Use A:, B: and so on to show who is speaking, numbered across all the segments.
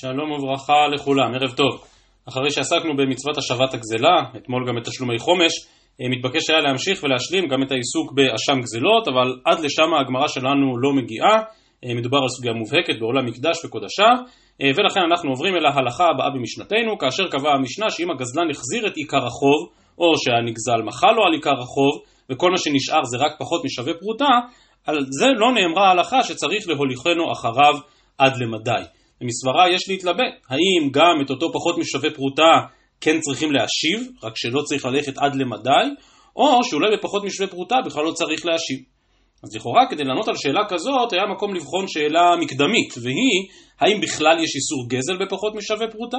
A: שלום וברכה לכולם, ערב טוב. אחרי שעסקנו במצוות השבת הגזלה, אתמול גם בתשלומי חומש, אה, מתבקש היה להמשיך ולהשלים גם את העיסוק באשם גזלות, אבל עד לשם הגמרא שלנו לא מגיעה, אה, מדובר על סוגיה מובהקת בעולם מקדש וקודשיו, אה, ולכן אנחנו עוברים אל ההלכה הבאה במשנתנו, כאשר קבעה המשנה שאם הגזלן החזיר את עיקר החוב, או שהנגזל מחל לו על עיקר החוב, וכל מה שנשאר זה רק פחות משווה פרוטה, על זה לא נאמרה ההלכה שצריך להוליכנו אחריו עד למדי. במסברה יש להתלבט, האם גם את אותו פחות משווה פרוטה כן צריכים להשיב, רק שלא צריך ללכת עד למדי, או שאולי בפחות משווה פרוטה בכלל לא צריך להשיב. אז לכאורה כדי לענות על שאלה כזאת היה מקום לבחון שאלה מקדמית, והיא האם בכלל יש איסור גזל בפחות משווה פרוטה?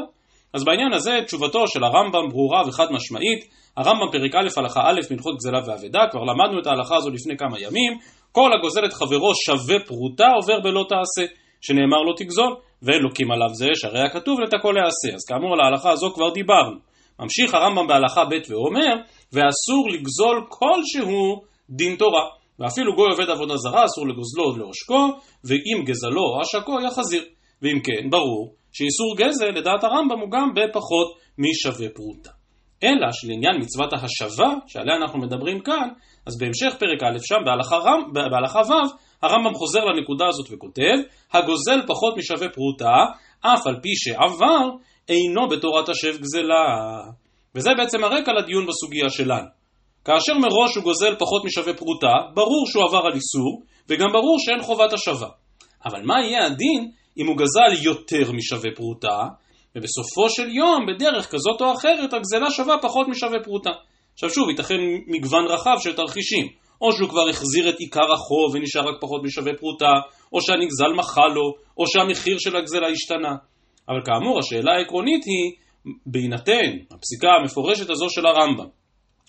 A: אז בעניין הזה תשובתו של הרמב"ם ברורה וחד משמעית, הרמב"ם פרק א' הלכה א' מלכות גזלה ואבדה, כבר למדנו את ההלכה הזו לפני כמה ימים, כל הגוזל את חברו שווה פרוטה עובר בלא תעשה, שנאמר לא תגזול, ולוקים עליו זה שהרי הכתוב לתקו להעשה, אז כאמור על ההלכה הזו כבר דיברנו. ממשיך הרמב"ם בהלכה ב' ואומר, ואסור לגזול כלשהו דין תורה. ואפילו גוי עובד עבודה זרה אסור לגוזלו לעושקו, ואם גזלו או עשקו יחזיר. ואם כן, ברור שאיסור גזל לדעת הרמב"ם הוא גם בפחות משווה פרוטה. אלא שלעניין מצוות ההשבה, שעליה אנחנו מדברים כאן, אז בהמשך פרק א' שם, בהלכה ו', הרמב"ם חוזר לנקודה הזאת וכותב, הגוזל פחות משווה פרוטה, אף על פי שעבר, אינו בתורת השב גזלה. וזה בעצם הרקע לדיון בסוגיה שלנו. כאשר מראש הוא גוזל פחות משווה פרוטה, ברור שהוא עבר על איסור, וגם ברור שאין חובת השבה. אבל מה יהיה הדין אם הוא גזל יותר משווה פרוטה, ובסופו של יום, בדרך כזאת או אחרת, הגזלה שווה פחות משווה פרוטה. עכשיו שוב, ייתכן מגוון רחב של תרחישים. או שהוא כבר החזיר את עיקר החוב ונשאר רק פחות משווה פרוטה, או שהנגזל מחל לו, או שהמחיר של הגזלה השתנה. אבל כאמור, השאלה העקרונית היא, בהינתן הפסיקה המפורשת הזו של הרמב"ם,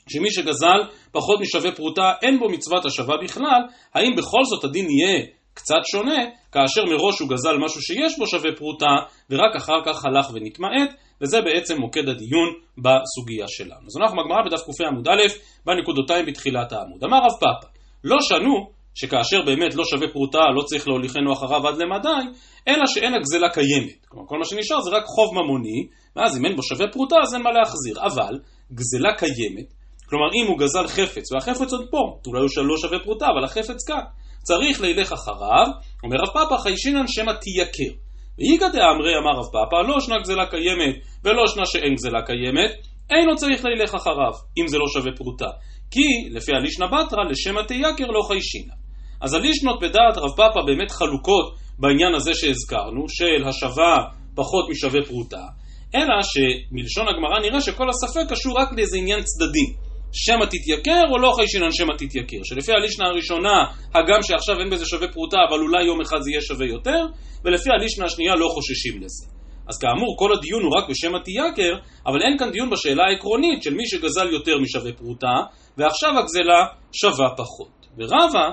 A: שמי שגזל פחות משווה פרוטה אין בו מצוות השבה בכלל, האם בכל זאת הדין יהיה קצת שונה, כאשר מראש הוא גזל משהו שיש בו שווה פרוטה, ורק אחר כך הלך ונתמעט, וזה בעצם מוקד הדיון בסוגיה שלנו. אז אנחנו בגמרא בדף ק"א עמוד א', בנקודותיים בתחילת העמוד. אמר רב פאפא, לא שנו שכאשר באמת לא שווה פרוטה לא צריך להוליכנו אחריו עד למדי, אלא שאין הגזלה קיימת. כלומר, כל מה שנשאר זה רק חוב ממוני, ואז אם אין בו שווה פרוטה אז אין מה להחזיר. אבל, גזלה קיימת, כלומר אם הוא גזל חפץ, והחפץ עוד פה, אולי הוא לא שווה פרוטה, אבל החפץ כאן. צריך לילך אחריו, אומר רב פאפא חיישינן שמא תייקר. ואיגא דאמרי אמר רב פאפא לא שנה גזלה קיימת ולא שנה שאין גזלה קיימת, אינו צריך לילך אחריו, אם זה לא שווה פרוטה. כי לפי הלישנא בתרא לשמא תייקר לא חיישינא. אז הלישנות בדעת רב פאפא באמת חלוקות בעניין הזה שהזכרנו, של השווה פחות משווה פרוטה, אלא שמלשון הגמרא נראה שכל הספק קשור רק לאיזה עניין צדדי. שמא תתייקר או לא חיישינן שמא תתייקר. שלפי הלישנה הראשונה, הגם שעכשיו אין בזה שווה פרוטה, אבל אולי יום אחד זה יהיה שווה יותר, ולפי הלישנה השנייה לא חוששים לזה. אז כאמור, כל הדיון הוא רק בשמא תייקר, אבל אין כאן דיון בשאלה העקרונית של מי שגזל יותר משווה פרוטה, ועכשיו הגזלה שווה פחות. ורבא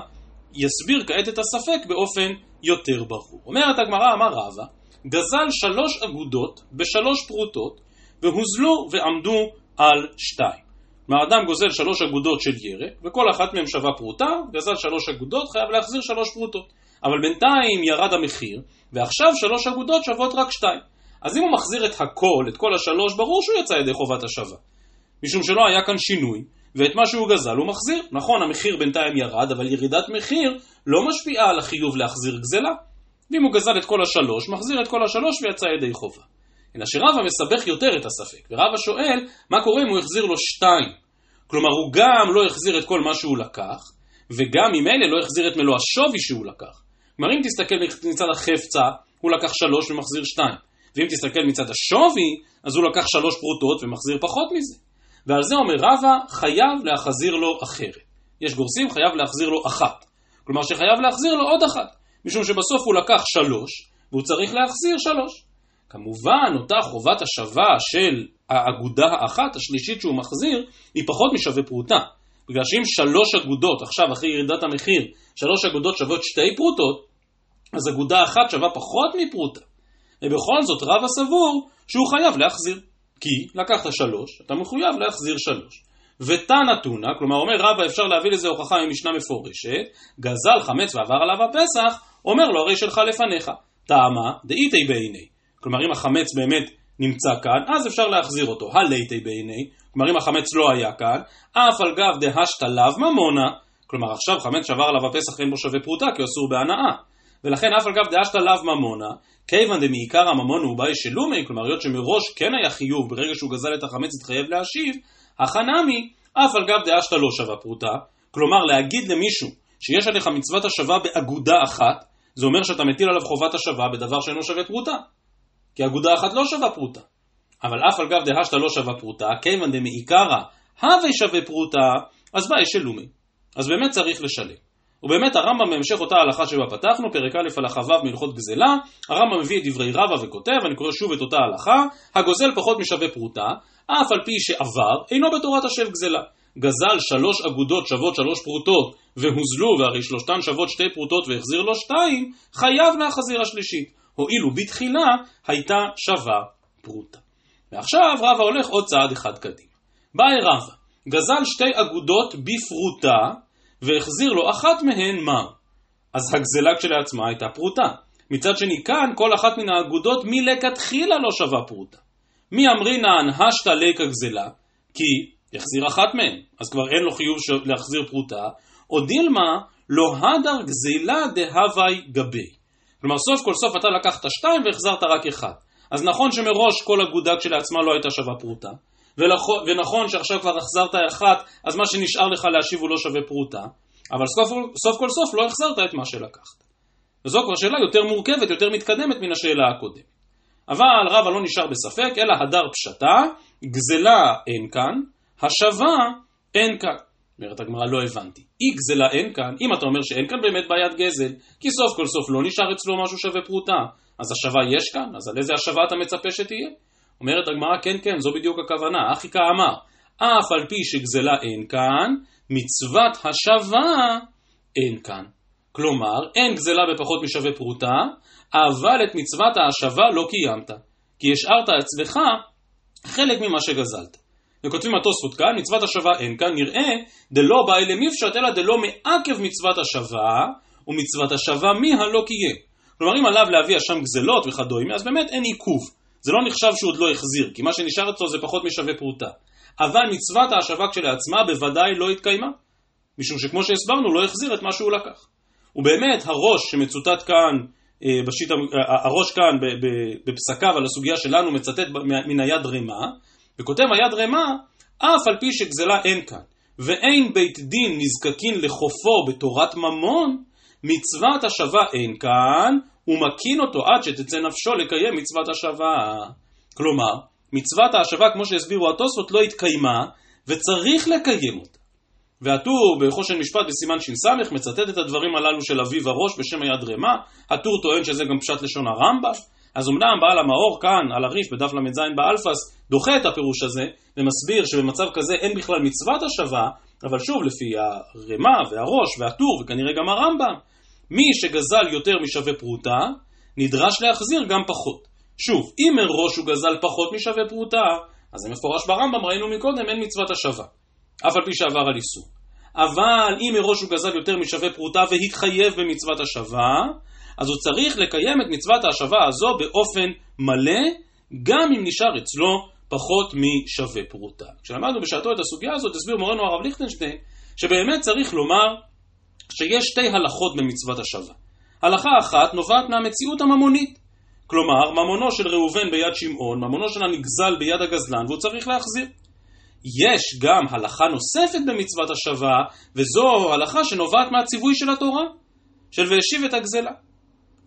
A: יסביר כעת את הספק באופן יותר ברור. אומרת הגמרא, אמר רבא, גזל שלוש אגודות בשלוש פרוטות, והוזלו ועמדו על שתיים. כלומר, אדם גוזל שלוש אגודות של ירק, וכל אחת מהן שווה פרוטה, גזל שלוש אגודות, חייב להחזיר שלוש פרוטות. אבל בינתיים ירד המחיר, ועכשיו שלוש אגודות שוות רק שתיים. אז אם הוא מחזיר את הכל, את כל השלוש, ברור שהוא יצא ידי חובת השבה. משום שלא היה כאן שינוי, ואת מה שהוא גזל הוא מחזיר. נכון, המחיר בינתיים ירד, אבל ירידת מחיר לא משפיעה על החיוב להחזיר גזלה. ואם הוא גזל את כל השלוש, מחזיר את כל השלוש ויצא ידי חובה. אלא שרבא מסבך יותר את הספק, ורבא שואל, מה קורה אם הוא החזיר לו שתיים? כלומר, הוא גם לא החזיר את כל מה שהוא לקח, וגם ממילא לא החזיר את מלוא השווי שהוא לקח. כלומר, אם תסתכל מצד החפצה, הוא לקח שלוש ומחזיר שתיים. ואם תסתכל מצד השווי, אז הוא לקח שלוש פרוטות ומחזיר פחות מזה. ועל זה אומר רבא, חייב להחזיר לו אחרת. יש גורסים, חייב להחזיר לו אחת. כלומר שחייב להחזיר לו עוד אחת, משום שבסוף הוא לקח שלוש, והוא צריך להחזיר שלוש. כמובן, אותה חובת השבה של האגודה האחת, השלישית שהוא מחזיר, היא פחות משווה פרוטה. בגלל שאם שלוש אגודות, עכשיו אחרי ירידת המחיר, שלוש אגודות שוות שתי פרוטות, אז אגודה אחת שווה פחות מפרוטה. ובכל זאת רב הסבור שהוא חייב להחזיר. כי לקחת שלוש, אתה מחויב להחזיר שלוש. ותנא תונא, כלומר אומר רבא אפשר להביא לזה הוכחה ממשנה מפורשת, גזל חמץ ועבר עליו הפסח, אומר לו הרי שלך לפניך. טעמה דאיתי בעיני. כלומר אם החמץ באמת נמצא כאן, אז אפשר להחזיר אותו, הלייטי בעיני, כלומר אם החמץ לא היה כאן, אף על גב דהשת לאו ממונה, כלומר עכשיו חמץ שעבר עליו הפסח אין בו שווה פרוטה כי אסור בהנאה, ולכן אף על גב דהשת לאו ממונה, כיוון דמעיקר הממון הוא באי שלומי, כלומר היות שמראש כן היה חיוב ברגע שהוא גזל את החמץ התחייב להשיב, החנמי אף על גב דהשת לא שווה פרוטה, כלומר להגיד למישהו שיש עליך מצוות השבה באגודה אחת, זה אומר שאתה מטיל עליו חובת השבה בדבר שאינו שווה פרוטה. כי אגודה אחת לא שווה פרוטה. אבל אף על גב דהשתא לא שווה פרוטה, כיוון דמעיקרא הווה שווה פרוטה, אז באי שלומי. אז באמת צריך לשלם. ובאמת הרמב"ם בהמשך אותה הלכה שבה פתחנו, פרק א' הלכה ו' מהלכות גזלה, הרמב"ם מביא את דברי רבא וכותב, אני קורא שוב את אותה הלכה, הגוזל פחות משווה פרוטה, אף על פי שעבר, אינו בתורת השב גזלה. גזל שלוש אגודות שוות שלוש פרוטות והוזלו והרי שלושתן שוות שתי פרוטות והחזיר לו שתיים, חייב להחזיר השלישית. הואילו בתחילה הייתה שווה פרוטה. ועכשיו רבא הולך עוד צעד אחד קדימה. באי רבא, גזל שתי אגודות בפרוטה והחזיר לו אחת מהן מר. אז הגזלה כשלעצמה הייתה פרוטה. מצד שני כאן כל אחת מן האגודות מלכתחילה לא שווה פרוטה. מי אמרינן השתא ליקה גזלה? כי יחזיר אחת מהן, אז כבר אין לו חיוב להחזיר פרוטה, או דילמה לא הדר גזלה דהווי גבי. כלומר סוף כל סוף אתה לקחת שתיים והחזרת רק אחד. אז נכון שמראש כל אגודה כשלעצמה לא הייתה שווה פרוטה, ונכון שעכשיו כבר החזרת אחת, אז מה שנשאר לך להשיב הוא לא שווה פרוטה, אבל סוף, סוף כל סוף לא החזרת את מה שלקחת. וזו כבר שאלה יותר מורכבת, יותר מתקדמת מן השאלה הקודמת. אבל רבא לא נשאר בספק, אלא הדר פשטה, גזלה אין כאן, השבה אין כאן. אומרת הגמרא, לא הבנתי. אי גזלה אין כאן, אם אתה אומר שאין כאן באמת בעיית גזל, כי סוף כל סוף לא נשאר אצלו משהו שווה פרוטה, אז השבה יש כאן, אז על איזה השבה אתה מצפה שתהיה? אומרת הגמרא, כן כן, זו בדיוק הכוונה. אחיקה אמר, אף על פי שגזלה אין כאן, מצוות השבה אין כאן. כלומר, אין גזלה בפחות משווה פרוטה, אבל את מצוות ההשבה לא קיימת, כי השארת אצלך חלק ממה שגזלת. וכותבים התוספות כאן, מצוות השבה אין כאן, נראה דלא באי למפשט, אלא דלא מעכב מצוות השבה, ומצוות השבה מי הלא קיים. כלומר, אם עליו להביא אשם גזלות וכדומה, אז באמת אין עיכוב. זה לא נחשב שהוא עוד לא החזיר, כי מה שנשאר אצלו זה פחות משווה פרוטה. אבל מצוות ההשבה כשלעצמה בוודאי לא התקיימה, משום שכמו שהסברנו, לא החזיר את מה שהוא לקח. ובאמת, הראש שמצוטט כאן, אה, בשיט, הראש כאן בפסקיו על הסוגיה שלנו מצטט מן היד רמה, וכותב היד רמה, אף על פי שגזלה אין כאן, ואין בית דין נזקקין לחופו בתורת ממון, מצוות השבה אין כאן, ומקין אותו עד שתצא נפשו לקיים מצוות השבה. כלומר, מצוות ההשבה, כמו שהסבירו התוספות, לא התקיימה, וצריך לקיים אותה. והטור בחושן משפט בסימן ש"ס מצטט את הדברים הללו של אביו הראש בשם היד רמה, הטור טוען שזה גם פשט לשון הרמב"ם, אז אמנם בעל המאור כאן, על הריף, בדף ל"ז באלפס, דוחה את הפירוש הזה, ומסביר שבמצב כזה אין בכלל מצוות השבה, אבל שוב, לפי הרמה והראש והטור, וכנראה גם הרמב"ם, מי שגזל יותר משווה פרוטה, נדרש להחזיר גם פחות. שוב, אם מראש הוא גזל פחות משווה פרוטה, אז זה מפורש ברמב"ם, ראינו מקודם, אין מצוות השבה. אף על פי שעבר על איסור. אבל אם מראש הוא גזל יותר משווה פרוטה והתחייב במצוות השבה, אז הוא צריך לקיים את מצוות ההשבה הזו באופן מלא, גם אם נשאר אצלו פחות משווה פרוטה. כשלמדנו בשעתו את הסוגיה הזאת, הסביר מורנו הרב ליכטנשטיין, שבאמת צריך לומר שיש שתי הלכות במצוות השבה. הלכה אחת נובעת מהמציאות הממונית. כלומר, ממונו של ראובן ביד שמעון, ממונו של הנגזל ביד הגזלן, והוא צריך להחזיר. יש גם הלכה נוספת במצוות השבה, וזו הלכה שנובעת מהציווי של התורה, של והשיב את הגזלה.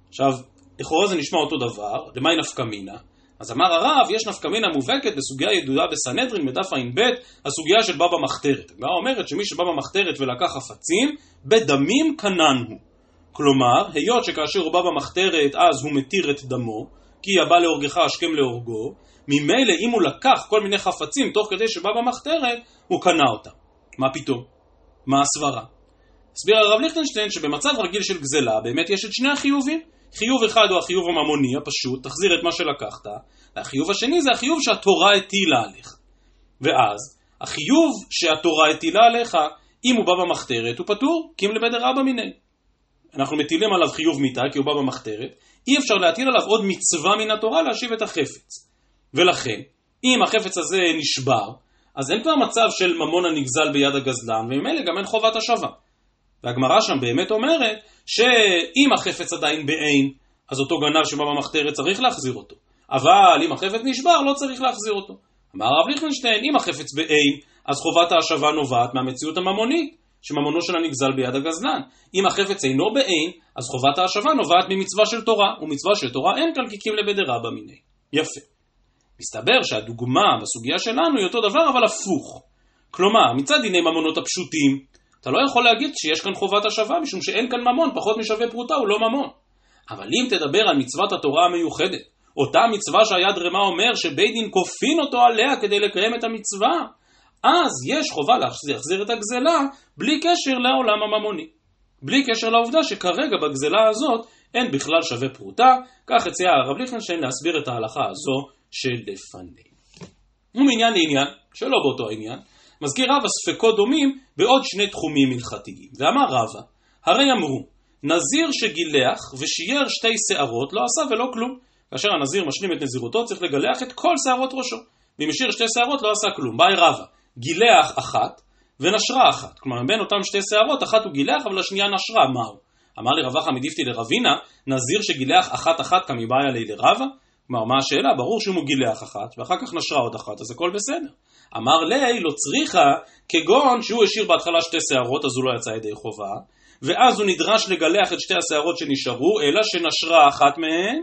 A: עכשיו, לכאורה זה נשמע אותו דבר, למאי נפקא מינה? אז אמר הרב, יש נפקא מינה מובהקת בסוגיה ידועה בסנהדרין, בדף ע"ב, הסוגיה של בבא מחתרת. הגמרא אומרת שמי שבא במחתרת ולקח חפצים, בדמים קנן הוא. כלומר, היות שכאשר הוא בא במחתרת אז הוא מתיר את דמו, כי הבא להורגך השכם להורגו, ממילא אם הוא לקח כל מיני חפצים תוך כדי שבא במחתרת, הוא קנה אותם. מה פתאום? מה הסברה? הסביר הרב ליכטנשטיין שבמצב רגיל של גזלה באמת יש את שני החיובים. חיוב אחד הוא החיוב הממוני הפשוט, תחזיר את מה שלקחת, והחיוב השני זה החיוב שהתורה הטילה עליך. ואז, החיוב שהתורה הטילה עליך, אם הוא בא במחתרת, הוא פטור, כי אם לבית רבא מיני. אנחנו מטילים עליו חיוב מיתה כי הוא בא במחתרת, אי אפשר להטיל עליו עוד מצווה מן התורה להשיב את החפץ. ולכן, אם החפץ הזה נשבר, אז אין כבר מצב של ממון הנגזל ביד הגזלן, וממילא גם אין חובת השבה. והגמרא שם באמת אומרת שאם החפץ עדיין בעין, אז אותו גנב שבא במחתרת צריך להחזיר אותו. אבל אם החפץ נשבר, לא צריך להחזיר אותו. אמר הרב ליכטנשטיין, אם החפץ בעין, אז חובת ההשבה נובעת מהמציאות הממונית, שממונו של הנגזל ביד הגזלן. אם החפץ אינו בעין, אז חובת ההשבה נובעת ממצווה של תורה, ומצווה של תורה אין כאן קיקים לבדרה במיני. יפה. מסתבר שהדוגמה בסוגיה שלנו היא אותו דבר, אבל הפוך. כלומר, מצד דיני ממונות הפשוטים, אתה לא יכול להגיד שיש כאן חובת השבה, משום שאין כאן ממון, פחות משווה פרוטה הוא לא ממון. אבל אם תדבר על מצוות התורה המיוחדת, אותה מצווה שהיד רמה אומר שבית דין כופין אותו עליה כדי לקיים את המצווה, אז יש חובה להחזיר את הגזלה בלי קשר לעולם הממוני. בלי קשר לעובדה שכרגע בגזלה הזאת אין בכלל שווה פרוטה, כך הציע הרב ליכטנשטיין להסביר את ההלכה הזו שלפנינו. ומעניין לעניין, שלא באותו עניין, מזכיר רבא ספקות דומים בעוד שני תחומים הלכתיים. ואמר רבא, הרי אמרו, נזיר שגילח ושייר שתי שערות לא עשה ולא כלום. כאשר הנזיר משלים את נזירותו צריך לגלח את כל שערות ראשו. ואם השאיר שתי שערות לא עשה כלום. באי רבא, גילח אחת ונשרה אחת. כלומר, בין אותם שתי שערות, אחת הוא גילח אבל השנייה נשרה, מהו? אמר לי רבחה מדיפתי לרבינה, נזיר שגילח אחת אחת כמיבעיה לי לרבה? כלומר, מה השאלה? ברור שאם הוא גילח אחת, ואחר כך נשרה עוד אחת, אז הכל בסדר. אמר לי, לא צריכה, כגון שהוא השאיר בהתחלה שתי שערות, אז הוא לא יצא ידי חובה, ואז הוא נדרש לגלח את שתי השערות שנשארו, אלא שנשרה אחת מהן,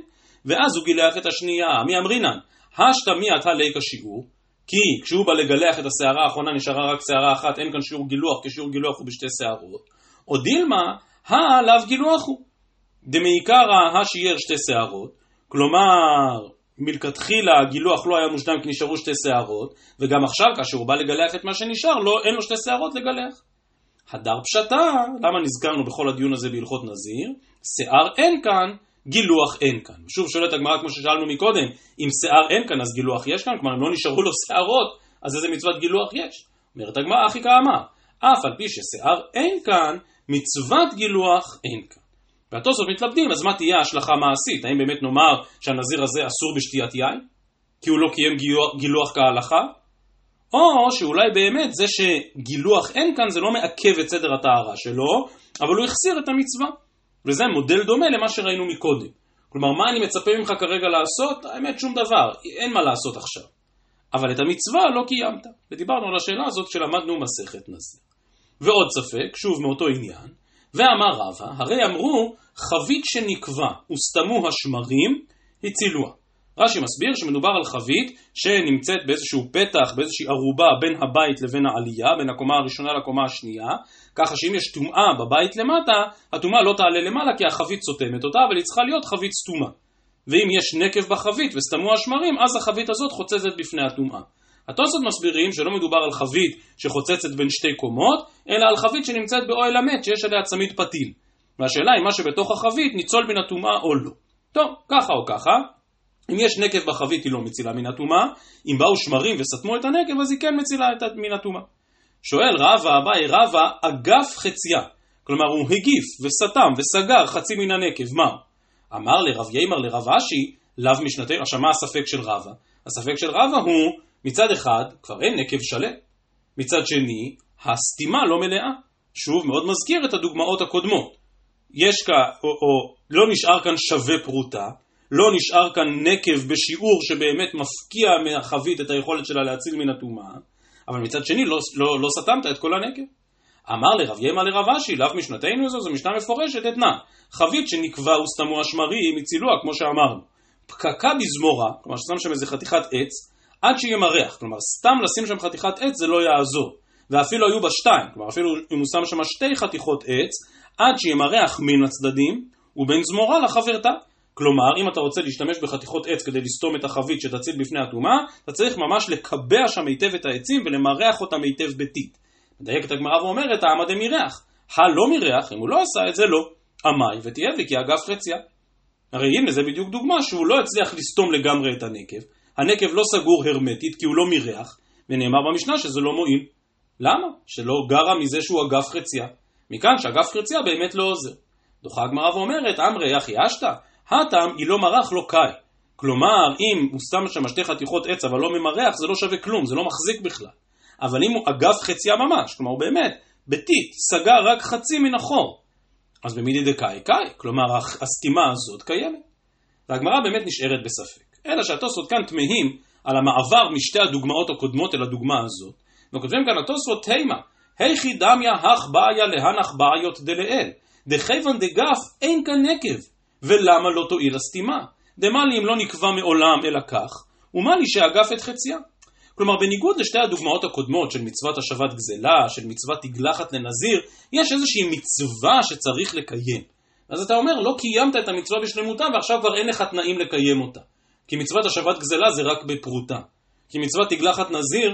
A: ואז הוא גילח את השנייה. מי אמרינן? השתא מי אתה ליקה שיעור, כי כשהוא בא לגלח את השערה האחרונה נשארה רק שערה אחת, אין כאן שיעור גילוח, כי שיעור גילוח הוא בשתי שערות. או דילמה, הלאו גילוח הוא. דמעיקרא השיער שתי שערות, כלומר מלכתחילה הגילוח לא היה מושלם כי נשארו שתי שערות, וגם עכשיו כאשר הוא בא לגלח את מה שנשאר, לא, אין לו שתי שערות לגלח. הדר פשטה, למה נזכרנו בכל הדיון הזה בהלכות נזיר? שיער אין כאן, גילוח אין כאן. שוב שואלת הגמרא כמו ששאלנו מקודם, אם שיער אין כאן אז גילוח יש כאן? כלומר אם לא נשארו לו שערות, אז איזה מצוות גילוח יש? אומרת הגמרא, אחי כאמר, אף על פי ששיער אין כאן, מצוות גילוח אין כאן. והתוספות מתלבטים, אז מה תהיה ההשלכה המעשית? האם באמת נאמר שהנזיר הזה אסור בשתיית יין? כי הוא לא קיים גילוח, כהלכה? או שאולי באמת זה שגילוח אין כאן זה לא מעכב את סדר הטהרה שלו, אבל הוא החסיר את המצווה. וזה מודל דומה למה שראינו מקודם. כלומר, מה אני מצפה ממך כרגע לעשות? האמת, שום דבר, אין מה לעשות עכשיו. אבל את המצווה לא קיימת. ודיברנו על השאלה הזאת שלמדנו מסכת נזיר. ועוד ספק, שוב מאותו עניין, ואמר רבא, הרי אמרו חבית שנקבע וסתמו השמרים, הצילוה. רש"י מסביר שמדובר על חבית שנמצאת באיזשהו פתח, באיזושהי ערובה בין הבית לבין העלייה, בין הקומה הראשונה לקומה השנייה, ככה שאם יש טומאה בבית למטה, הטומאה לא תעלה למעלה כי החבית סותמת אותה, אבל היא צריכה להיות חבית סתומה. ואם יש נקב בחבית וסתמו השמרים, אז החבית הזאת חוצצת בפני הטומאה. התוספות מסבירים שלא מדובר על חבית שחוצצת בין שתי קומות, אלא על חבית שנמצאת באוהל המת שיש עליה צמיד פתיל. והשאלה היא מה שבתוך החבית ניצול מן הטומאה או לא. טוב, ככה או ככה, אם יש נקב בחבית היא לא מצילה מן הטומאה, אם באו שמרים וסתמו את הנקב אז היא כן מצילה את מן הטומאה. שואל רבא, אביי רבא, אגף חציה. כלומר הוא הגיף וסתם וסגר חצי מן הנקב, מה? אמר לרב יימר לרב אשי, לאו משנתנו, עכשיו מה הספק של רבא? הספק של רבא הוא, מצד אחד, כבר אין נקב שלם. מצד שני, הסתימה לא מלאה. שוב, מאוד מזכיר את הדוגמאות הקודמות. יש כאן, או, או לא נשאר כאן שווה פרוטה, לא נשאר כאן נקב בשיעור שבאמת מפקיע מהחבית את היכולת שלה להציל מן הטומאה, אבל מצד שני לא, לא, לא סתמת את כל הנקב. אמר לרב ימה לרב אשי, לאו משנתנו זו, זו משנה מפורשת אתנה. חבית שנקבע וסתמו השמרים הצילוה, כמו שאמרנו. פקקה בזמורה, כלומר ששם שם איזה חתיכת עץ, עד שימרח, כלומר סתם לשים שם חתיכת עץ זה לא יעזור. ואפילו היו בה שתיים, כלומר אפילו אם הוא שם שם שתי חתיכות עץ, עד שימרח מן הצדדים, ובין זמורה לחברתה. כלומר, אם אתה רוצה להשתמש בחתיכות עץ כדי לסתום את החבית שתציל בפני הטומאה, אתה צריך ממש לקבע שם היטב את העצים ולמרח אותם היטב בטיט. מדייקת הגמרא ואומרת, העמא דמירח. הלא מירח, אם הוא לא עשה את זה, לא. עמי ותהיה לי כי אגף חציה. הרי הנה זה בדיוק דוגמה שהוא לא הצליח לסתום לגמרי את הנקב. הנקב לא סגור הרמטית כי הוא לא מירח, ונאמר במשנה שזה לא מועיל. למה? שלא גרה מזה שהוא אגף חציה. מכאן שאגף חציה באמת לא עוזר. דוחה הגמרא ואומרת, אמרי אחי אשתא, הטם היא לא מרח לא קאי. כלומר, אם הוא שם שם שתי חתיכות עץ אבל לא ממרח, זה לא שווה כלום, זה לא מחזיק בכלל. אבל אם הוא אגף חציה ממש, כלומר הוא באמת, בטיט, סגר רק חצי מן החור, אז במידי דקאי קאי, כלומר הסתימה הזאת קיימת. והגמרא באמת נשארת בספק. אלא שהתוספות כאן תמהים על המעבר משתי הדוגמאות הקודמות אל הדוגמה הזאת, וכותבים כאן התוספות תימה, היכי דמיה הך בעיה להנח בעיות דלאל, דכיוון דגף אין כאן נקב, ולמה לא תועיל הסתימה? דמה לי אם לא נקבע מעולם אלא כך, ומה לי שאגף את חציה? כלומר, בניגוד לשתי הדוגמאות הקודמות של מצוות השבת גזלה, של מצוות תגלחת לנזיר, יש איזושהי מצווה שצריך לקיים. אז אתה אומר, לא קיימת את המצווה בשלמותה ועכשיו כבר אין לך תנאים לקיים אותה. כי מצוות השבת גזלה זה רק בפרוטה. כי מצוות תגלחת נזיר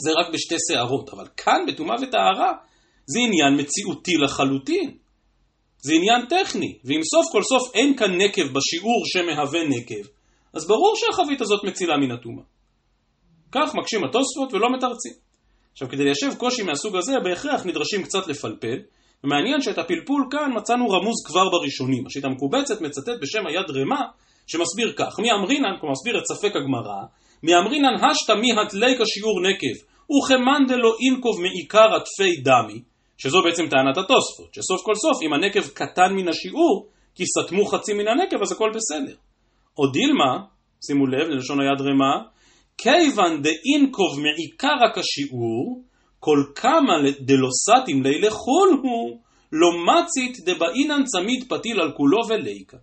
A: זה רק בשתי שערות. אבל כאן, בטומאה וטהרה, זה עניין מציאותי לחלוטין. זה עניין טכני, ואם סוף כל סוף אין כאן נקב בשיעור שמהווה נקב, אז ברור שהחבית הזאת מצילה מן הטומאה. כך מקשים התוספות ולא מתרצים. עכשיו, כדי ליישב קושי מהסוג הזה, בהכרח נדרשים קצת לפלפל, ומעניין שאת הפלפול כאן מצאנו רמוז כבר בראשונים. השיטה המקובצת מצטט בשם היד רמה, שמסביר כך, מי אמרינן, כלומר מסביר את ספק הגמרא, מי אמרינן השתא מי התלי כשיעור נקב, וכמאן דלא אינקוב מעיקר עטפי דמי, שזו בעצם טענת התוספות, שסוף כל סוף אם הנקב קטן מן השיעור, כי סתמו חצי מן הנקב אז הכל בסדר. או דילמה, שימו לב ללשון היד רמה, כיוון דאינקוב מעיקר הכשיעור, כל כמה דלוסתים לילה חול הוא, לא מצית דבאינן צמיד פתיל על כולו וליקה.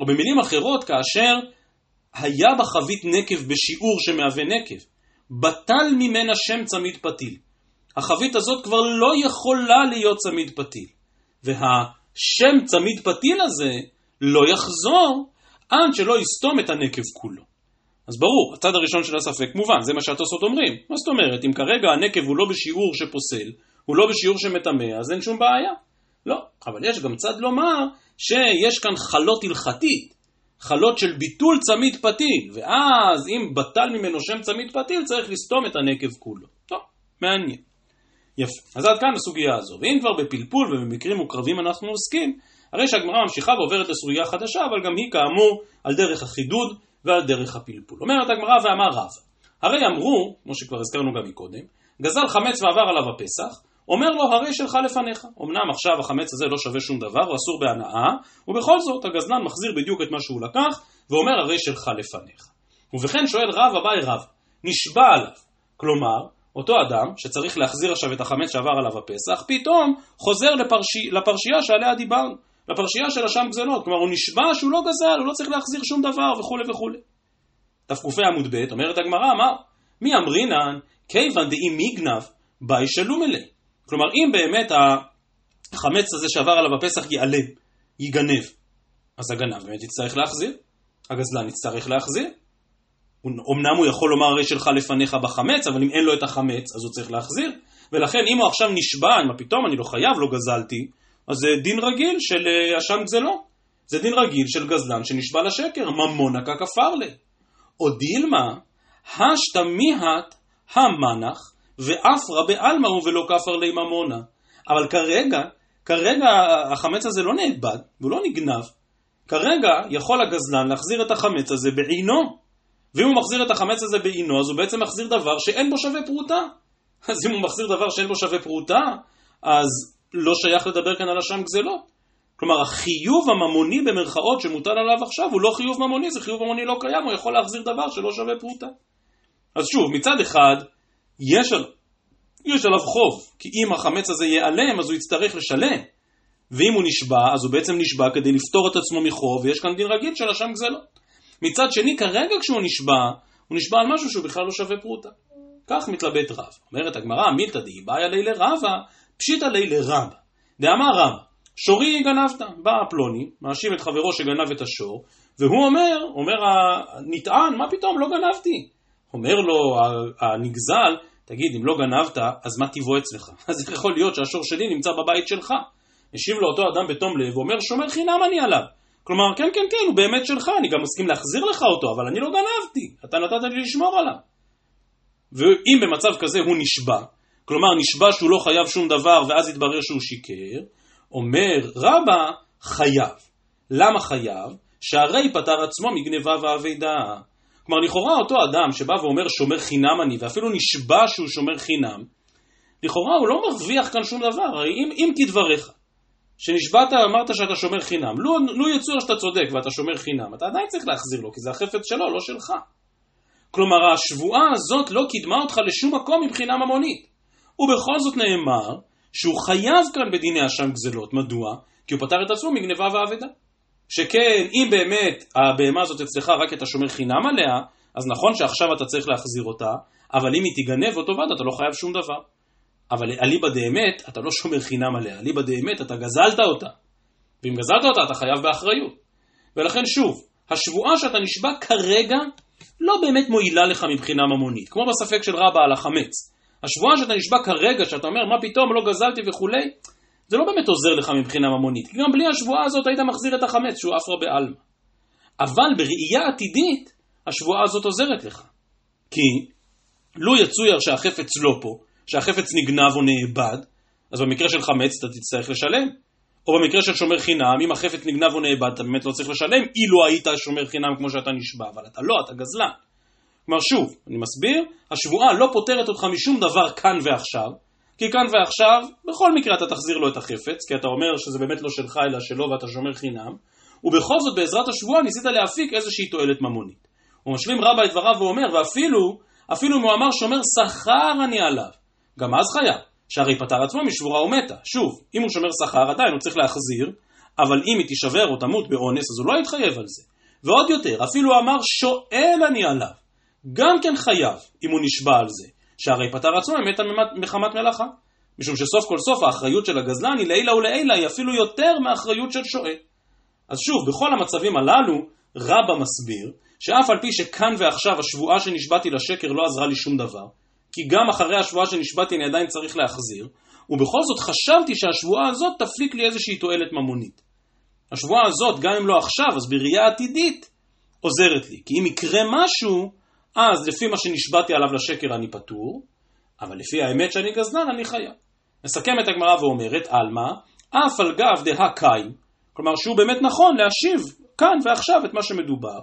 A: או במילים אחרות, כאשר היה בחבית נקב בשיעור שמהווה נקב, בטל ממנה שם צמיד פתיל. החבית הזאת כבר לא יכולה להיות צמיד פתיל. והשם צמיד פתיל הזה לא יחזור עד שלא יסתום את הנקב כולו. אז ברור, הצד הראשון של הספק מובן, זה מה שהתוספות אומרים. מה זאת אומרת, אם כרגע הנקב הוא לא בשיעור שפוסל, הוא לא בשיעור שמטמא, אז אין שום בעיה. לא, אבל יש גם צד לומר שיש כאן חלות הלכתית, חלות של ביטול צמיד פתיל, ואז אם בטל ממנו שם צמיד פתיל, צריך לסתום את הנקב כולו. טוב, מעניין. יפה. אז עד כאן הסוגיה הזו. ואם כבר בפלפול ובמקרים מוקרבים אנחנו עוסקים, הרי שהגמרא ממשיכה ועוברת לסוגיה חדשה, אבל גם היא כאמור על דרך החידוד ועל דרך הפלפול. אומרת הגמרא ואמר רב, הרי אמרו, כמו שכבר הזכרנו גם מקודם, גזל חמץ ועבר עליו הפסח, אומר לו הרי שלך לפניך. אמנם עכשיו החמץ הזה לא שווה שום דבר, הוא אסור בהנאה, ובכל זאת הגזלן מחזיר בדיוק את מה שהוא לקח, ואומר הרי שלך לפניך. ובכן שואל רב אביי רב, נשבע עליו. כלומר, אותו אדם שצריך להחזיר עכשיו את החמץ שעבר עליו הפסח, פתאום חוזר לפרשי, לפרשייה שעליה דיברנו, לפרשייה של אשם גזלות. כלומר, הוא נשבע שהוא לא גזל, הוא לא צריך להחזיר שום דבר וכולי וכולי. תק"ה עמוד ב' אומרת הגמרא, מה? מי אמרינן, כיוון דאי מיגנב, באי שלום אלי. כלומר, אם באמת החמץ הזה שעבר עליו הפסח ייעלם, ייגנב, אז הגנב באמת יצטרך להחזיר, הגזלן יצטרך להחזיר. אמנם הוא יכול לומר הרי שלך לפניך בחמץ, אבל אם אין לו את החמץ, אז הוא צריך להחזיר. ולכן אם הוא עכשיו נשבע, מה פתאום אני לא חייב, לא גזלתי, אז זה דין רגיל של אה, אשם גזלו. זה דין רגיל של גזלן שנשבע לשקר, ממונה ככפר לי. או דילמה, השתא מיהת המנח, ואפרא בעלמא הוא ולא כפר לי ממונה. אבל כרגע, כרגע החמץ הזה לא נאבד, והוא לא נגנב. כרגע יכול הגזלן להחזיר את החמץ הזה בעינו. ואם הוא מחזיר את החמץ הזה בעינו, אז הוא בעצם מחזיר דבר שאין בו שווה פרוטה. אז אם הוא מחזיר דבר שאין בו שווה פרוטה, אז לא שייך לדבר כאן על אשם גזלות. כלומר, החיוב הממוני במרכאות שמוטל עליו עכשיו הוא לא חיוב ממוני, זה חיוב ממוני לא קיים, הוא יכול להחזיר דבר שלא שווה פרוטה. אז שוב, מצד אחד, יש, על... יש עליו חוב, כי אם החמץ הזה ייעלם, אז הוא יצטרך לשלם. ואם הוא נשבע, אז הוא בעצם נשבע כדי לפטור את עצמו מחוב, ויש כאן דין רגיל של אשם גזלות. מצד שני, כרגע כשהוא נשבע, הוא נשבע על משהו שהוא בכלל לא שווה פרוטה. כך מתלבט רב. אומרת הגמרא, מילתא דאי באיה לילה רבא, פשיטא לילה רבא. דאמר רבא, שורי גנבת. בא פלוני, מאשים את חברו שגנב את השור, והוא אומר, אומר הנטען, מה פתאום, לא גנבתי. אומר לו הנגזל, תגיד, אם לא גנבת, אז מה טיבו אצלך? אז איך יכול להיות שהשור שלי נמצא בבית שלך? משיב לו אותו אדם בתום לב, ואומר, שומר חינם אני עליו. כלומר, כן, כן, כן, הוא באמת שלך, אני גם מסכים להחזיר לך אותו, אבל אני לא גנבתי, אתה נתת לי לשמור עליו. ואם במצב כזה הוא נשבע, כלומר נשבע שהוא לא חייב שום דבר ואז יתברר שהוא שיקר, אומר רבא, חייב. למה חייב? שהרי פטר עצמו מגניבה ואבידה. כלומר, לכאורה אותו אדם שבא ואומר שומר חינם אני, ואפילו נשבע שהוא שומר חינם, לכאורה הוא לא מרוויח כאן שום דבר, הרי אם, אם כדבריך, שנשבעת אמרת שאתה שומר חינם, לו, לו יצויר שאתה צודק ואתה שומר חינם, אתה עדיין צריך להחזיר לו, כי זה החפץ שלו, לא שלך. כלומר, השבועה הזאת לא קידמה אותך לשום מקום מבחינה ממונית. ובכל זאת נאמר שהוא חייב כאן בדיני אשם גזלות. מדוע? כי הוא פטר את עצמו מגניבה ואבדה. שכן, אם באמת הבהמה הזאת אצלך רק אתה שומר חינם עליה, אז נכון שעכשיו אתה צריך להחזיר אותה, אבל אם היא תיגנב אותו ועד אתה לא חייב שום דבר. אבל אליבא דאמת, אתה לא שומר חינם עליה, אליבא דאמת, אתה גזלת אותה. ואם גזלת אותה, אתה חייב באחריות. ולכן שוב, השבועה שאתה נשבע כרגע, לא באמת מועילה לך מבחינה ממונית. כמו בספק של רבא על החמץ. השבועה שאתה נשבע כרגע, שאתה אומר, מה פתאום, לא גזלתי וכולי, זה לא באמת עוזר לך מבחינה ממונית. כי גם בלי השבועה הזאת היית מחזיר את החמץ, שהוא אפרה בעלמא. אבל בראייה עתידית, השבועה הזאת עוזרת לך. כי לו יצויר שהחפץ לא פה, שהחפץ נגנב או נאבד, אז במקרה של חמץ אתה תצטרך לשלם. או במקרה של שומר חינם, אם החפץ נגנב או נאבד, אתה באמת לא צריך לשלם, אילו היית שומר חינם כמו שאתה נשבע, אבל אתה לא, אתה גזלן. כלומר, שוב, אני מסביר, השבועה לא פוטרת אותך משום דבר כאן ועכשיו, כי כאן ועכשיו, בכל מקרה אתה תחזיר לו את החפץ, כי אתה אומר שזה באמת לא שלך אלא שלו ואתה שומר חינם, ובכל זאת בעזרת השבועה ניסית להפיק איזושהי תועלת ממונית. הוא משלים רבה את דבריו ואומר, ואפילו, אפילו אם הוא אמר שומר שכר אני עליו, גם אז חייב, שהרי פטר עצמו משבורה ומתה. שוב, אם הוא שומר שכר עדיין הוא צריך להחזיר, אבל אם היא תישבר או תמות באונס אז הוא לא יתחייב על זה. ועוד יותר, אפילו אמר שואל אני עליו, גם כן חייב, אם הוא נשבע על זה, שהרי פטר עצמו מתה מחמת מלאכה. משום שסוף כל סוף האחריות של הגזלן היא לעילה ולעילה היא אפילו יותר מהאחריות של שואל. אז שוב, בכל המצבים הללו, רבא מסביר שאף על פי שכאן ועכשיו השבועה שנשבעתי לשקר לא עזרה לי שום דבר, כי גם אחרי השבועה שנשבעתי אני עדיין צריך להחזיר, ובכל זאת חשבתי שהשבועה הזאת תפליק לי איזושהי תועלת ממונית. השבועה הזאת, גם אם לא עכשיו, אז בראייה עתידית, עוזרת לי. כי אם יקרה משהו, אז לפי מה שנשבעתי עליו לשקר אני פטור, אבל לפי האמת שאני גזלן אני חייב. מסכמת הגמרא ואומרת, עלמא, אף על גב דהא קיים, כלומר שהוא באמת נכון להשיב כאן ועכשיו את מה שמדובר,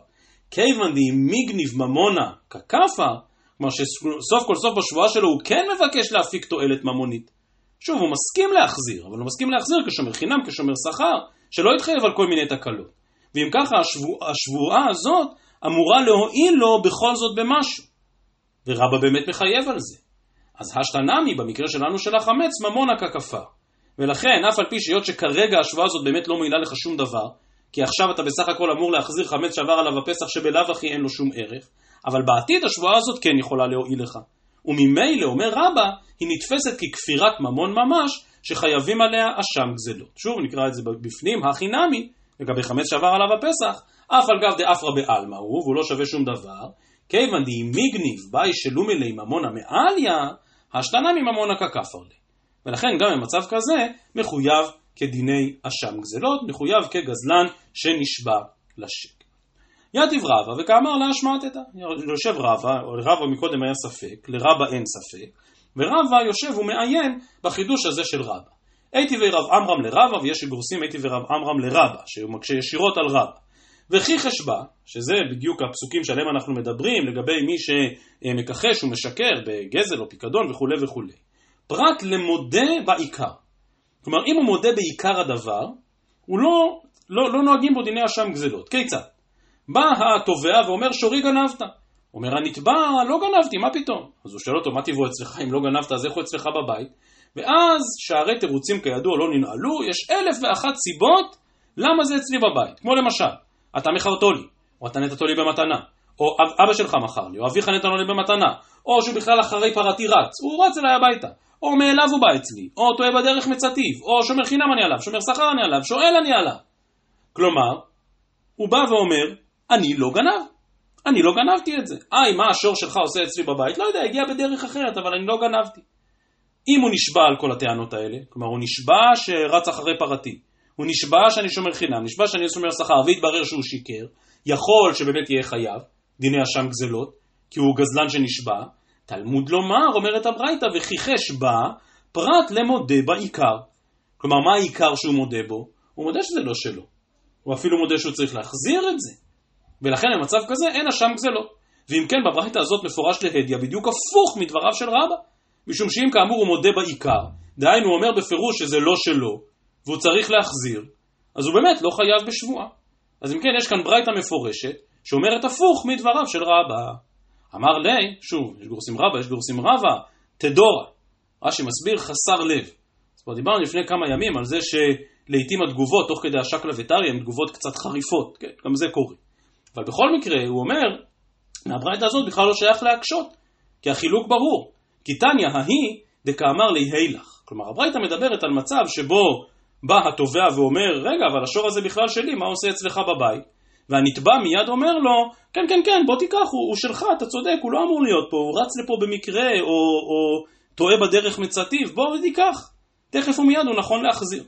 A: כיוון דהי מיגניב ממונה ככפה, כלומר שסוף כל סוף בשבועה שלו הוא כן מבקש להפיק תועלת ממונית. שוב, הוא מסכים להחזיר, אבל הוא מסכים להחזיר כשומר חינם, כשומר שכר, שלא יתחייב על כל מיני תקלות. ואם ככה השבוע, השבועה הזאת אמורה להועיל לו בכל זאת במשהו. ורבא באמת מחייב על זה. אז השתנמי, במקרה שלנו של החמץ, ממונה ככפר. ולכן, אף על פי שהיות שכרגע השבועה הזאת באמת לא מועילה לך שום דבר, כי עכשיו אתה בסך הכל אמור להחזיר חמץ שעבר עליו הפסח שבלאו הכי אין לו שום ערך, אבל בעתיד השבועה הזאת כן יכולה להועיל לך. וממילא, אומר רבא, היא נתפסת ככפירת ממון ממש, שחייבים עליה אשם גזלות. שוב, נקרא את זה בפנים, הכי נמי, לגבי חמץ שעבר עליו הפסח, אף על גב דאפרא בעלמא הוא, והוא לא שווה שום דבר, כיוון דאי מיגניב באי שלומילי ממונה מעליה, השתנה מממונה ככפר לי. ולכן גם במצב כזה, מחויב כדיני אשם גזלות, מחויב כגזלן שנשבע לשקר. יתיב רבא וכאמר להשמטתא. יושב רבא, רבא מקודם היה ספק, לרבא אין ספק, ורבא יושב ומעיין בחידוש הזה של רבא. הייתי ורב עמרם לרבא, ויש שגורסים הייתי ורב עמרם לרבא, שהוא מקשה ישירות על רבא. וכי חשבה, שזה בדיוק הפסוקים שעליהם אנחנו מדברים, לגבי מי שמכחש ומשקר בגזל או פיקדון וכולי וכולי. פרט למודה בעיקר. כלומר, אם הוא מודה בעיקר הדבר, הוא לא, לא, לא נוהגים בו דיני אשם גזלות. כיצד? בא התובע ואומר שורי גנבת. אומר הנתבע, לא גנבתי, מה פתאום? אז הוא שואל אותו, מה טבעו אצלך אם לא גנבת, אז איך הוא אצלך בבית? ואז שערי תירוצים כידוע לא ננעלו, יש אלף ואחת סיבות למה זה אצלי בבית. כמו למשל, אתה מכרתו לי, או אתה נתתו לי במתנה, או אבא שלך מכר לי, או אביך נתנו לי במתנה, או שהוא בכלל אחרי פרתי רץ, הוא רץ אליי הביתה, או מאליו הוא בא אצלי, או טועה בדרך מצטיב, או שומר חינם אני עליו, שומר שכר אני עליו, שואל אני עליו. כלומר, הוא בא ואומר, אני לא גנב, אני לא גנבתי את זה. איי, מה השור שלך עושה אצלי בבית? לא יודע, הגיע בדרך אחרת, אבל אני לא גנבתי. אם הוא נשבע על כל הטענות האלה, כלומר הוא נשבע שרץ אחרי פרתי, הוא נשבע שאני שומר חינם, נשבע שאני שומר שכר, והתברר שהוא שיקר, יכול שבאמת יהיה חייב, דיני אשם גזלות, כי הוא גזלן שנשבע, תלמוד לומר, אומרת הברייתא, וכיחש בה, פרט למודה בעיקר. כלומר, מה העיקר שהוא מודה בו? הוא מודה שזה לא שלו. הוא אפילו מודה שהוא צריך להחזיר את זה. ולכן במצב כזה אין אשם גזלות. ואם כן, בברייתא הזאת מפורש להדיא בדיוק הפוך מדבריו של רבא. משום שאם כאמור הוא מודה בעיקר, דהיינו הוא אומר בפירוש שזה לא שלו, והוא צריך להחזיר, אז הוא באמת לא חייב בשבועה. אז אם כן, יש כאן ברייתא מפורשת, שאומרת הפוך מדבריו של רבא. אמר לי, שוב, יש גורסים רבא, יש גורסים רבא, תדורה. רש"י מסביר חסר לב. אז כבר דיברנו לפני כמה ימים על זה שלעיתים התגובות, תוך כדי השקלא וטריא, הן תגובות קצת חריפות, כן, גם זה קורה. אבל בכל מקרה, הוא אומר, מהברייתא הזאת בכלל לא שייך להקשות, כי החילוק ברור. כי תניא ההיא דקאמר לי הילך. כלומר, הברייתא מדברת על מצב שבו בא התובע ואומר, רגע, אבל השור הזה בכלל שלי, מה עושה אצלך בבית? והנתבע מיד אומר לו, כן, כן, כן, בוא תיקח, הוא, הוא שלך, אתה צודק, הוא לא אמור להיות פה, הוא רץ לפה במקרה, או, או טועה בדרך מצטיב, בוא ותיקח. תכף ומיד הוא נכון להחזיר.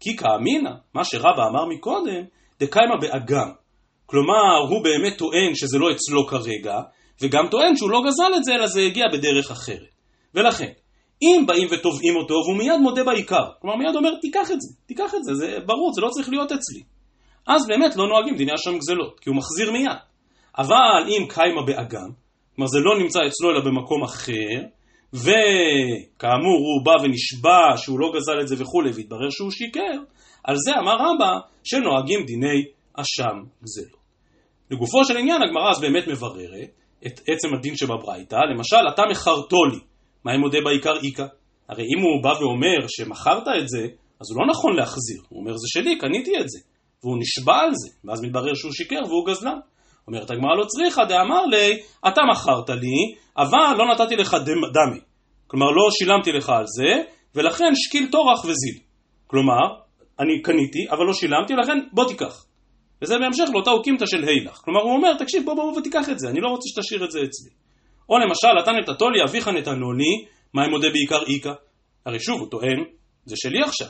A: כי כאמינא, מה שרבא אמר מקודם, דקיימא באגם. כלומר, הוא באמת טוען שזה לא אצלו כרגע, וגם טוען שהוא לא גזל את זה, אלא זה הגיע בדרך אחרת. ולכן, אם באים ותובעים אותו והוא מיד מודה בעיקר, כלומר מיד אומר תיקח את זה, תיקח את זה, זה ברור, זה לא צריך להיות אצלי. אז באמת לא נוהגים דיני אשם גזלות, כי הוא מחזיר מיד. אבל אם קיימה באגם, כלומר זה לא נמצא אצלו אלא במקום אחר, וכאמור הוא בא ונשבע שהוא לא גזל את זה וכולי, והתברר שהוא שיקר, על זה אמר רבא שנוהגים דיני אשם גזלות. לגופו של עניין הגמרא אז באמת מבררת את עצם הדין שבברייתא, למשל אתה מכרתו לי, מה אם מודה בעיקר איכא? הרי אם הוא בא ואומר שמכרת את זה, אז הוא לא נכון להחזיר, הוא אומר זה שלי, קניתי את זה, והוא נשבע על זה, ואז מתברר שהוא שיקר והוא גזלן. אומרת הגמרא לא צריכה, דאמר לי, אתה מכרת לי, אבל לא נתתי לך דמי. כלומר לא שילמתי לך על זה, ולכן שקיל טורח וזיל. כלומר, אני קניתי, אבל לא שילמתי, לכן בוא תיקח. וזה בהמשך לאותה אוקימתא של הילך. כלומר הוא אומר, תקשיב בוא בוא ותיקח את זה, אני לא רוצה שתשאיר את זה אצלי. או למשל, אתה נתתו לי, אביך נתנו לי, מה אם מודה בעיקר איכא? הרי שוב, הוא טוען, זה שלי עכשיו.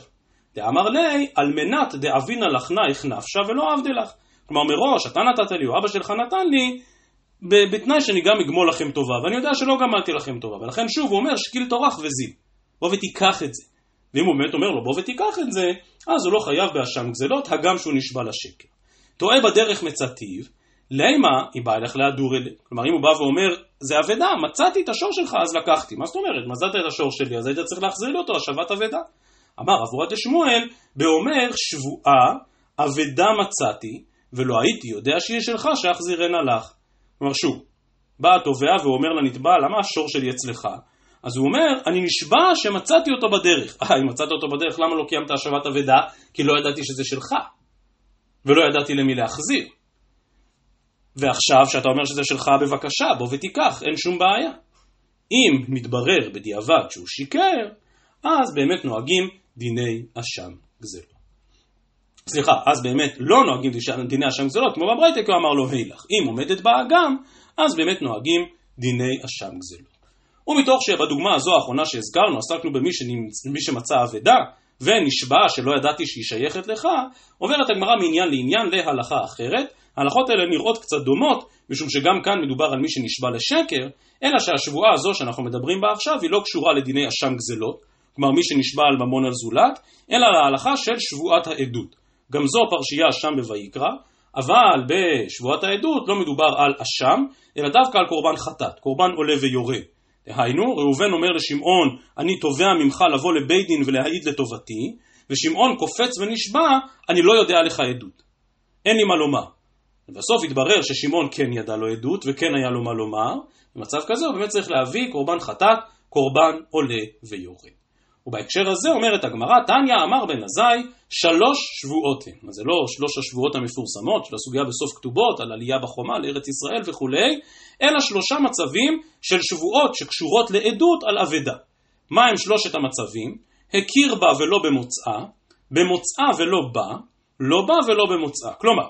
A: דאמר לי, על מנת דאבינה לך נאיך נפשה ולא עבדי לך. כלומר מראש, אתה נתת לי, או אבא שלך נתן לי, בתנאי שאני גם אגמול לכם טובה, ואני יודע שלא גמלתי לכם טובה, ולכן שוב הוא אומר שקיל טורח וזיל, בוא ותיקח את זה. ואם הוא באמת אומר לו בוא ותיקח את זה, אז הוא לא חייב באשם גזלות, הגם שהוא נשבע לשקר. טועה בדרך מצאתיו, לימה היא באה אליך להדור. כלומר אם הוא בא ואומר זה אבדה, מצאתי את השור שלך אז לקחתי. מה זאת אומרת? מצאת את השור שלי אז היית צריך להחזיר לי אותו, השבת אבדה. אמר אבורת דשמואל, באומר שבועה אבדה מצאתי, ולא הייתי יודע שהיא שלך שאחזירנה לך. כלומר שוב, בא התובע ואומר לנתבע, למה השור שלי אצלך? אז הוא אומר, אני נשבע שמצאתי אותו בדרך. אה, אם מצאת אותו בדרך, למה לא קיימת השבת אבדה? כי לא ידעתי שזה שלך. ולא ידעתי למי להחזיר. ועכשיו, שאתה אומר שזה שלך, בבקשה, בוא ותיקח, אין שום בעיה. אם מתברר בדיעבד שהוא שיקר, אז באמת נוהגים דיני אשם גזלות. סליחה, אז באמת לא נוהגים דיני אשם גזלות, כמו בברייתא, כי הוא אמר לו הילך. אם עומדת באגם, אז באמת נוהגים דיני אשם גזלות. ומתוך שבדוגמה הזו האחרונה שהזכרנו, עסקנו במי שנמצ... שמצא אבדה, ונשבע שלא ידעתי שהיא שייכת לך, עוברת הגמרא מעניין לעניין להלכה אחרת. ההלכות האלה נראות קצת דומות, משום שגם כאן מדובר על מי שנשבע לשקר, אלא שהשבועה הזו שאנחנו מדברים בה עכשיו היא לא קשורה לדיני אשם גזלות, כלומר מי שנשבע על ממון על זולת, אלא להלכה של שבועת העדות. גם זו פרשייה שם בויקרא, אבל בשבועת העדות לא מדובר על אשם, אלא דווקא על קורבן חטאת, קורבן עולה ויורד. דהיינו, ראובן אומר לשמעון, אני תובע ממך לבוא לבית דין ולהעיד לטובתי, ושמעון קופץ ונשבע, אני לא יודע לך עדות. אין לי מה לומר. ובסוף התברר ששמעון כן ידע לו עדות וכן היה לו מה לומר, במצב כזה הוא באמת צריך להביא קורבן חטאת, קורבן עולה ויורד. ובהקשר הזה אומרת הגמרא, תניא אמר בן עזאי, שלוש שבועות הן. זה לא שלוש השבועות המפורסמות של הסוגיה בסוף כתובות, על עלייה בחומה לארץ ישראל וכולי, אלא שלושה מצבים של שבועות שקשורות לעדות על אבדה. מה הם שלושת המצבים? הכיר בה ולא במוצאה, במוצאה ולא בא, לא בא ולא במוצאה. כלומר,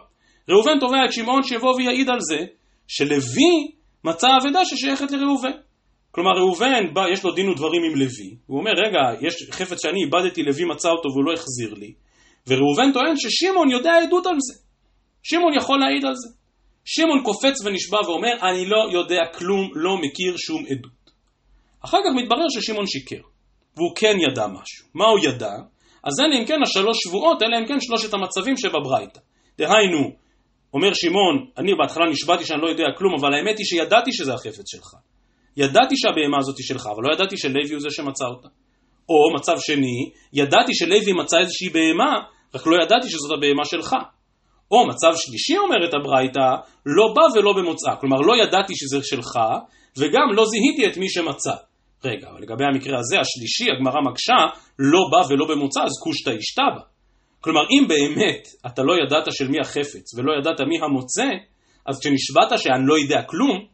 A: ראובן תובע את שמעון שיבוא ויעיד על זה, שלוי מצא אבדה ששייכת לראובן. כלומר ראובן, בא, יש לו דין ודברים עם לוי, הוא אומר רגע, יש חפץ שאני איבדתי, לוי מצא אותו והוא לא החזיר לי, וראובן טוען ששמעון יודע עדות על זה, שמעון יכול להעיד על זה. שמעון קופץ ונשבע ואומר, אני לא יודע כלום, לא מכיר שום עדות. אחר כך מתברר ששמעון שיקר, והוא כן ידע משהו. מה הוא ידע? אז אלה אם כן השלוש שבועות, אלה אם כן שלושת המצבים שבברייתא. דהיינו, אומר שמעון, אני בהתחלה נשבעתי שאני לא יודע כלום, אבל האמת היא שידעתי שזה החפץ שלך. ידעתי שהבהמה הזאת היא שלך, אבל לא ידעתי שלוי הוא זה שמצא אותה. או מצב שני, ידעתי שלוי מצא איזושהי בהמה, רק לא ידעתי שזאת הבהמה שלך. או מצב שלישי אומרת הברייתא, לא בא ולא במוצאה. כלומר, לא ידעתי שזה שלך, וגם לא זיהיתי את מי שמצא. רגע, לגבי המקרה הזה, השלישי, הגמרא מקשה, לא בא ולא במוצא, אז קושטא ישתבא. כלומר, אם באמת אתה לא ידעת של מי החפץ ולא ידעת מי המוצא, אז כשנשבעת שאני לא יודע כלום,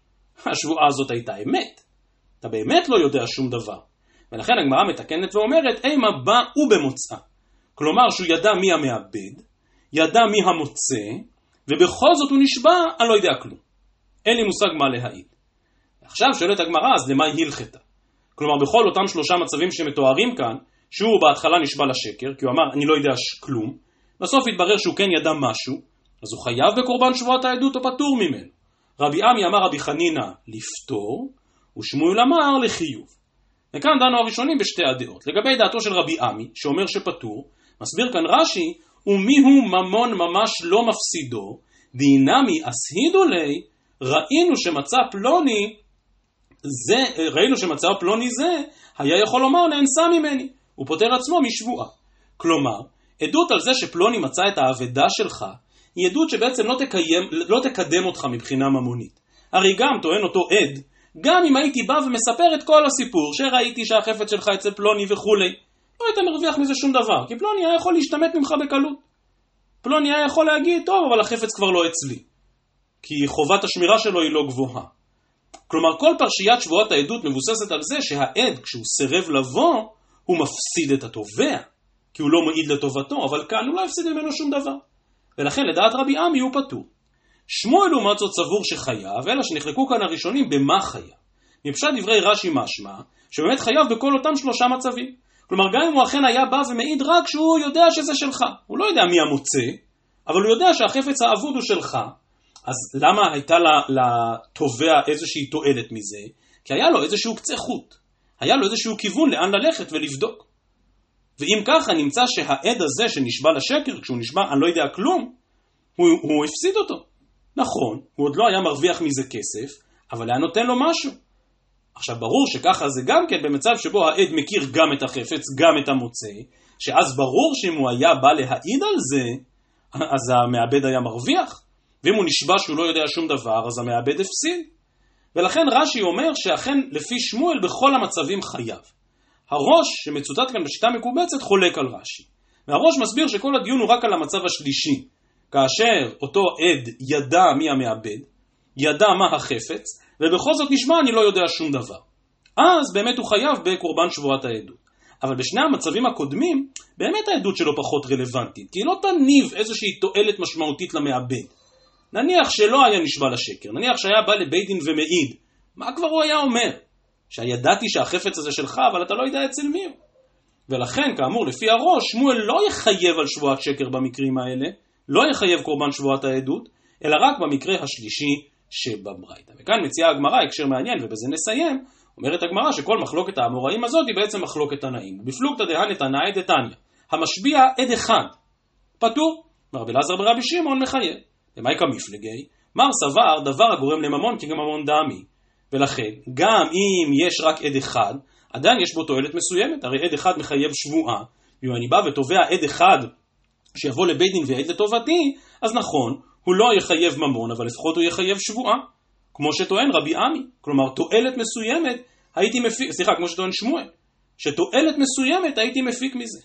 A: השבועה הזאת הייתה אמת. אתה באמת לא יודע שום דבר. ולכן הגמרא מתקנת ואומרת, אימה בא ובמוצאה. כלומר שהוא ידע מי המעבד, ידע מי המוצא, ובכל זאת הוא נשבע, אני לא יודע כלום. אין לי מושג מה להעיד. עכשיו שואלת הגמרא, אז למה היא הלכתה? כלומר, בכל אותם שלושה מצבים שמתוארים כאן, שהוא בהתחלה נשבע לשקר, כי הוא אמר, אני לא יודע כלום, בסוף התברר שהוא כן ידע משהו, אז הוא חייב בקורבן שבועת העדות או פטור ממנו. רבי עמי אמר רבי חנינא לפטור, ושמואל אמר לחיוב. וכאן דנו הראשונים בשתי הדעות. לגבי דעתו של רבי עמי, שאומר שפטור, מסביר כאן רש"י, ומיהו ממון ממש לא מפסידו, דינמי אסהידו לי, ראינו שמצא פלוני, זה, ראינו שמצא פלוני זה, היה יכול לומר נאנסה ממני, הוא פוטר עצמו משבועה. כלומר, עדות על זה שפלוני מצא את האבדה שלך, היא עדות שבעצם לא, תקיים, לא תקדם אותך מבחינה ממונית. הרי גם טוען אותו עד, גם אם הייתי בא ומספר את כל הסיפור, שראיתי שהחפץ שלך אצל פלוני וכולי, לא היית מרוויח מזה שום דבר, כי פלוני היה יכול להשתמט ממך בקלות. פלוני היה יכול להגיד, טוב, אבל החפץ כבר לא אצלי. כי חובת השמירה שלו היא לא גבוהה. כלומר, כל פרשיית שבועת העדות מבוססת על זה שהעד, כשהוא סירב לבוא, הוא מפסיד את התובע, כי הוא לא מעיד לטובתו, אבל כאן הוא לא הפסיד ממנו שום דבר. ולכן לדעת רבי עמי הוא פטור. שמואל לעומת זאת סבור שחייב, אלא שנחלקו כאן הראשונים במה חייב. מפשט דברי רש"י משמע, שבאמת חייב בכל אותם שלושה מצבים. כלומר, גם אם הוא אכן היה בא ומעיד רק שהוא יודע שזה שלך. הוא לא יודע מי המוצא, אבל הוא יודע שהחפץ האבוד הוא שלך. אז למה הייתה לתובע איזושהי תועלת מזה? כי היה לו איזשהו קצה חוט. היה לו איזשהו כיוון לאן ללכת ולבדוק. ואם ככה נמצא שהעד הזה שנשבע לשקר, כשהוא נשבע אני לא יודע כלום, הוא, הוא הפסיד אותו. נכון, הוא עוד לא היה מרוויח מזה כסף, אבל היה נותן לו משהו. עכשיו ברור שככה זה גם כן במצב שבו העד מכיר גם את החפץ, גם את המוצא, שאז ברור שאם הוא היה בא להעיד על זה, אז המעבד היה מרוויח, ואם הוא נשבע שהוא לא יודע שום דבר, אז המעבד הפסיד. ולכן רש"י אומר שאכן לפי שמואל בכל המצבים חייב. הראש שמצוטט כאן בשיטה מקובצת חולק על רש"י. והראש מסביר שכל הדיון הוא רק על המצב השלישי, כאשר אותו עד ידע מי המעבד, ידע מה החפץ, ובכל זאת נשמע אני לא יודע שום דבר. אז באמת הוא חייב בקורבן שבועת העדות. אבל בשני המצבים הקודמים, באמת העדות שלו פחות רלוונטית, כי היא לא תניב איזושהי תועלת משמעותית למעבד. נניח שלא היה נשבע לשקר, נניח שהיה בא לבית דין ומעיד, מה כבר הוא היה אומר? שידעתי שהחפץ הזה שלך, אבל אתה לא יודע אצל מי הוא. ולכן, כאמור, לפי הראש, שמואל לא יחייב על שבועת שקר במקרים האלה, לא יחייב קורבן שבועת העדות, אלא רק במקרה השלישי שבברייתא. וכאן מציעה הגמרא הקשר מעניין, ובזה נסיים, אומרת הגמרא שכל מחלוקת האמוראים הזאת היא בעצם מחלוקת תנאים. בפלוגתא דהנא תנאי דתניא, המשביע עד אחד, פטור, מרבי אלעזר ברבי שמעון מחייב. למאי כמפלגי? מר סבר דבר הגורם לממון כי גם ממון דמי. ולכן, גם אם יש רק עד אחד, עדיין יש בו תועלת מסוימת, הרי עד אחד מחייב שבועה, ואם אני בא ותובע עד אחד שיבוא לבית דין ויעד לטובתי, אז נכון, הוא לא יחייב ממון, אבל לפחות הוא יחייב שבועה, כמו שטוען רבי עמי, כלומר תועלת מסוימת הייתי מפיק, סליחה, כמו שטוען שמואל, שתועלת מסוימת הייתי מפיק מזה.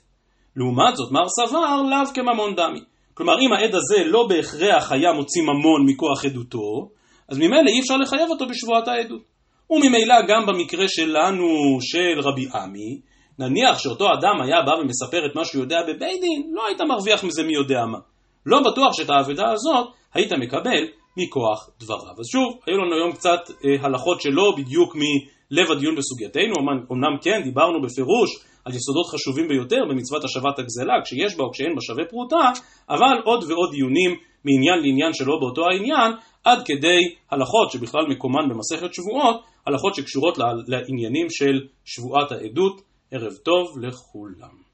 A: לעומת זאת, מר סבר לאו כממון דמי. כלומר, אם העד הזה לא בהכרח היה מוציא ממון מכוח עדותו, אז ממילא אי אפשר לחייב אותו בשבועת העדות. וממילא גם במקרה שלנו, של רבי עמי, נניח שאותו אדם היה בא ומספר את מה שהוא יודע בבית דין, לא היית מרוויח מזה מי יודע מה. לא בטוח שאת האבדה הזאת היית מקבל מכוח דבריו. אז שוב, היו לנו היום קצת אה, הלכות שלא בדיוק מלב הדיון בסוגייתנו, אמנם כן, דיברנו בפירוש על יסודות חשובים ביותר במצוות השבת הגזלה, כשיש בה או כשאין בה שווה פרוטה, אבל עוד ועוד דיונים מעניין לעניין שלא באותו העניין, עד כדי הלכות שבכלל מקומן במסכת שבועות, הלכות שקשורות לעניינים של שבועת העדות. ערב טוב לכולם.